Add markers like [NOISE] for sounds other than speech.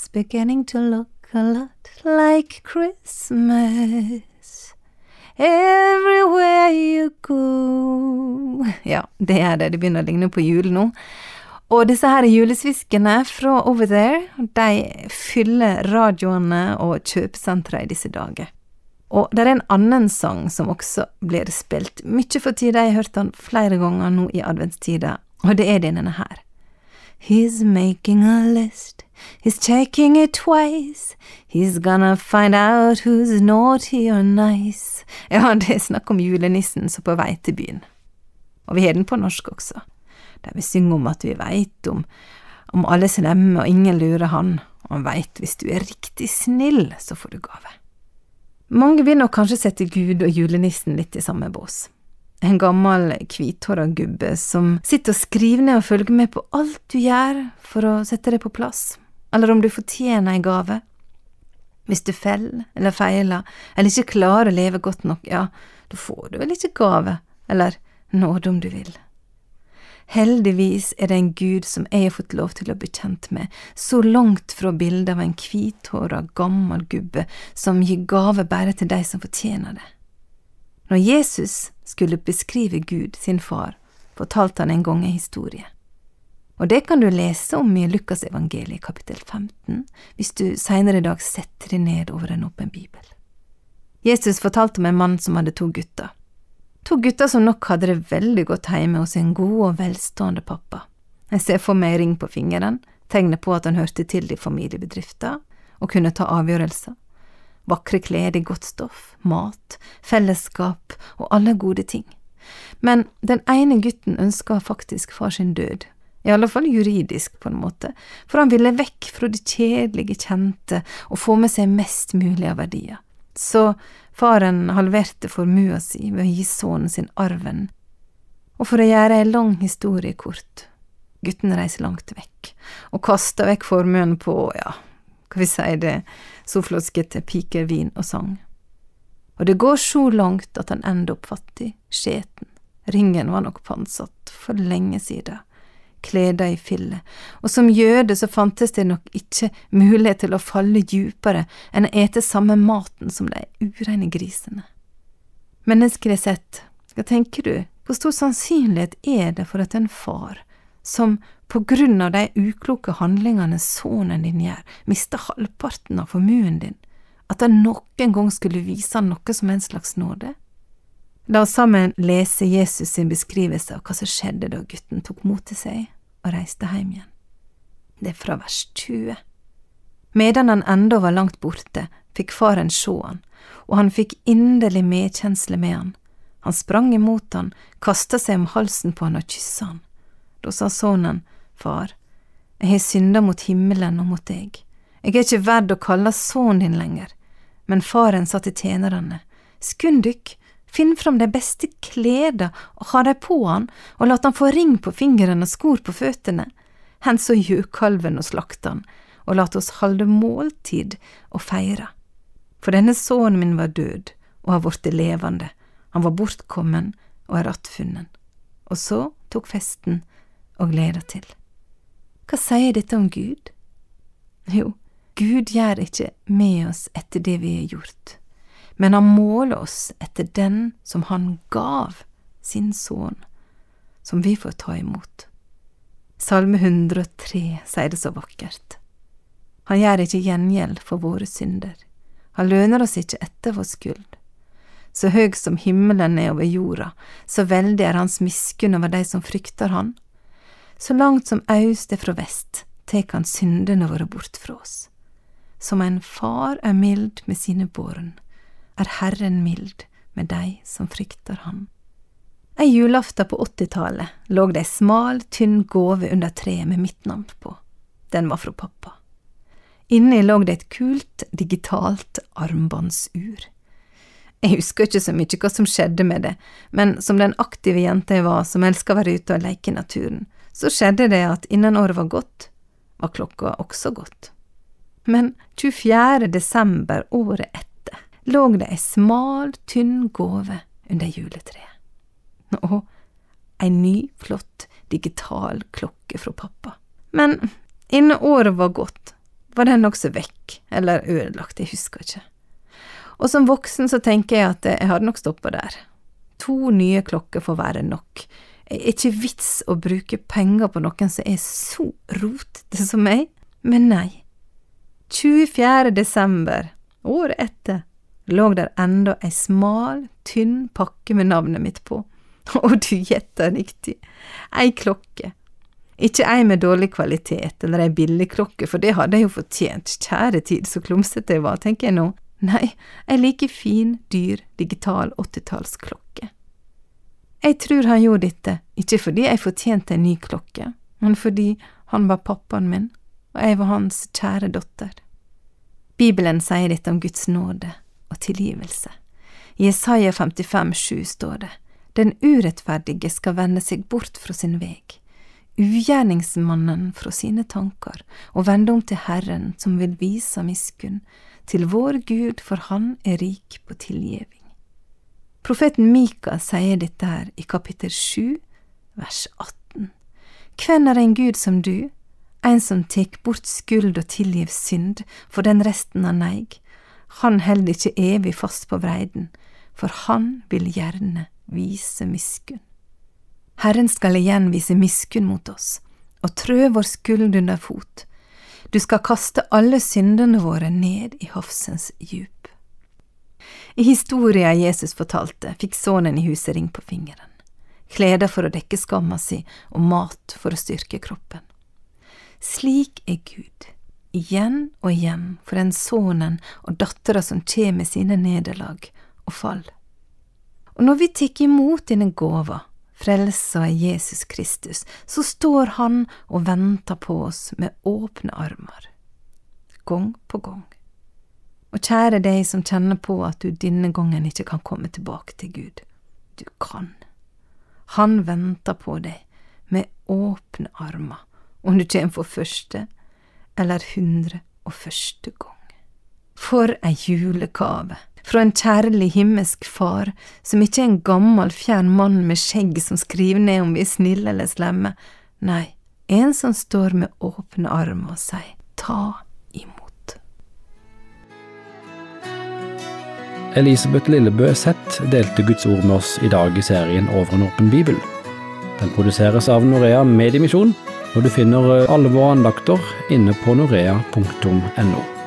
It's beginning to look a lot like Christmas. Everywhere you go Ja, det er det. Det begynner å ligne på jul nå. Og disse her julesviskene fra Over There, de fyller radioene og kjøpesentre i disse dager. Og det er en annen sang som også blir spilt mye for tida, jeg har hørt den flere ganger nå i adventstida, og det er denne her. He's making a list, he's checking it twice, he's gonna find out who's naughty or nice. Ja, det er snakk om julenissen som på vei til byen. Og vi har den på norsk også, der vi synger om at vi veit om, om alle slemme og ingen lurer han, og han veit hvis du er riktig snill, så får du gave. Mange vil nok kanskje sette Gud og julenissen litt i samme bås. En gammel, hvithåra gubbe som sitter og skriver ned og følger med på alt du gjør for å sette det på plass, eller om du fortjener ei gave. Hvis du feller eller feiler, eller ikke klarer å leve godt nok, ja, da får du vel ikke gave, eller nåde om du vil. Heldigvis er det en Gud som jeg har fått lov til å bli kjent med, så langt fra bildet av en hvithåra, gammel gubbe som gir gave bare til de som fortjener det. Når Jesus skulle beskrive Gud, sin far, fortalte han en gang en historie. Og det kan du lese om i Lukasevangeliet kapittel 15, hvis du seinere i dag setter deg ned over en åpen bibel. Jesus fortalte om en mann som hadde to gutter. To gutter som nok hadde det veldig godt hjemme hos en god og velstående pappa. Jeg ser for meg ring på fingeren, tegnet på at han hørte til i familiebedriften og kunne ta avgjørelser. Vakre klær i godt stoff, mat, fellesskap og alle gode ting. Men den ene gutten ønska faktisk far sin død, i alle fall juridisk på en måte, for han ville vekk fra det kjedelige, kjente og få med seg mest mulig av verdier. Så Faren halverte formua si ved å gi sønnen sin arven, og for å gjøre ei lang historie kort, gutten reiser langt vekk, og kaster vekk formuen på, ja, hva vi sier det, så floskete piker, vin og sang. Og det går så langt at han ender opp fattig, skjeten, ringen var nok pantsatt for lenge siden kleda i fille, og som jøde så fantes det nok ikke mulighet til å falle djupere enn å ete samme maten som de ureine grisene. Menneskelig sett, hva tenker du, hvor stor sannsynlighet er det for at en far, som på grunn av de ukloke handlingene sønnen din gjør, mister halvparten av formuen din, at han noen gang skulle vise han noe som en slags nåde? La oss sammen lese Jesus sin beskrivelse av hva som skjedde da gutten tok mot til seg og reiste hjem igjen. Det er fra vers 20. Medan han enda var langt borte, fikk faren sjå han, og han fikk inderlig medkjensle med han. Han sprang imot han, kasta seg om halsen på han og kyssa han. Da sa sønnen, Far, jeg har synda mot himmelen og mot deg. Jeg er ikke verd å kalle sønnen din lenger. Men faren sa til tjenerne, Skund dykk, Finn fram de beste kleda og ha dei på han, og lat han få ring på fingeren og skor på føttene. Hent så gjøkalven og slakt han, og lat oss halde måltid og feire. For denne sønnen min var død og har blitt levende, han var bortkommen og er attfunnen. Og så tok festen og gleder til. Hva sier dette om Gud? Jo, Gud gjør ikke med oss etter det vi har gjort men han måler oss etter den som han gav, sin sønn, som vi får ta imot. Salme 103 sier det så vakkert. Han gjør ikke gjengjeld for våre synder, han løner oss ikke etter vår skyld. Så høg som himmelen er over jorda, så veldig er hans miskunn over de som frykter han. Så langt som aust er fra vest, tek han syndene våre bort fra oss. Som en far er mild med sine barn, er Herren mild med dei som frykter Han. Ei julaften på åttitallet lå det ei smal, tynn gåve under treet med mitt navn på. Den var fra pappa. Inni lå det et kult, digitalt armbåndsur. Jeg husker ikke så mye hva som skjedde med det, men som den aktive jenta jeg var som elska å være ute og leke i naturen, så skjedde det at innen året var gått, var klokka også gått. Men 24. desember året etter lå det ei smal, tynn gåve under juletreet. Og ei ny, flott digital klokke fra pappa. Men innen året var gått, var den også vekk, eller ødelagt, jeg husker ikke. Og som voksen så tenker jeg at jeg hadde nok stoppa der. To nye klokker får være nok. Er ikke vits å bruke penger på noen som er så rotete som meg, men nei. 24. desember, året etter, lå der enda ei smal, tynn pakke med navnet mitt på. [LAUGHS] Og du gjetter riktig, ei klokke. Ikke ei med dårlig kvalitet eller ei billig klokke, for det hadde jeg jo fortjent, kjære tid, så klumsete jeg var, tenker jeg nå. Nei, ei like fin, dyr, digital åttitallsklokke. Jeg tror han gjorde dette, ikke fordi jeg fortjente en ny klokke, men fordi han var pappaen min, og jeg var hans kjære datter. Bibelen sier dette om Guds nåde og tilgivelse. I Jesaja 55, 7 står det, Den urettferdige skal vende seg bort fra sin veg, ugjerningsmannen fra sine tanker, og vende om til Herren som vil vise miskunn, til vår Gud, for Han er rik på tilgjeving. Profeten Mika sier dette her i kapittel 7, vers 18. Hvem er en Gud som du, en som tek bort skuld og tilgiv synd for den resten av neig? Han held ikke evig fast på vreiden, for han vil gjerne vise miskunn. Herren skal igjen vise miskunn mot oss og trø vår skuld under fot, du skal kaste alle syndene våre ned i havsens djup. I historia Jesus fortalte, fikk sønnen i huset ring på fingeren, kleder for å dekke skamma si og mat for å styrke kroppen. Slik er Gud, igjen og igjen for den sønnen og dattera som kjem med sine nederlag og fall. Og når vi tar imot dine gåver, frelsa i Jesus Kristus, så står Han og venter på oss med åpne armer, gang på gang. Og kjære deg som kjenner på at du denne gangen ikke kan komme tilbake til Gud, du kan. Han venter på deg med åpne armer, om du kommer for første eller hundre og første gang. For ei julegave! fra en kjærlig himmelsk far, som ikke er en gammel, fjern mann med skjegg som skriver ned om vi er snille eller slemme, nei, en som står med åpne armer og sier ta imot. Elisabeth Lillebø Sett delte Guds ord med oss i dag i serien Over en åpen bibel. Den produseres av Norea Mediemisjon, og du finner alle våre andakter inne på norea.no.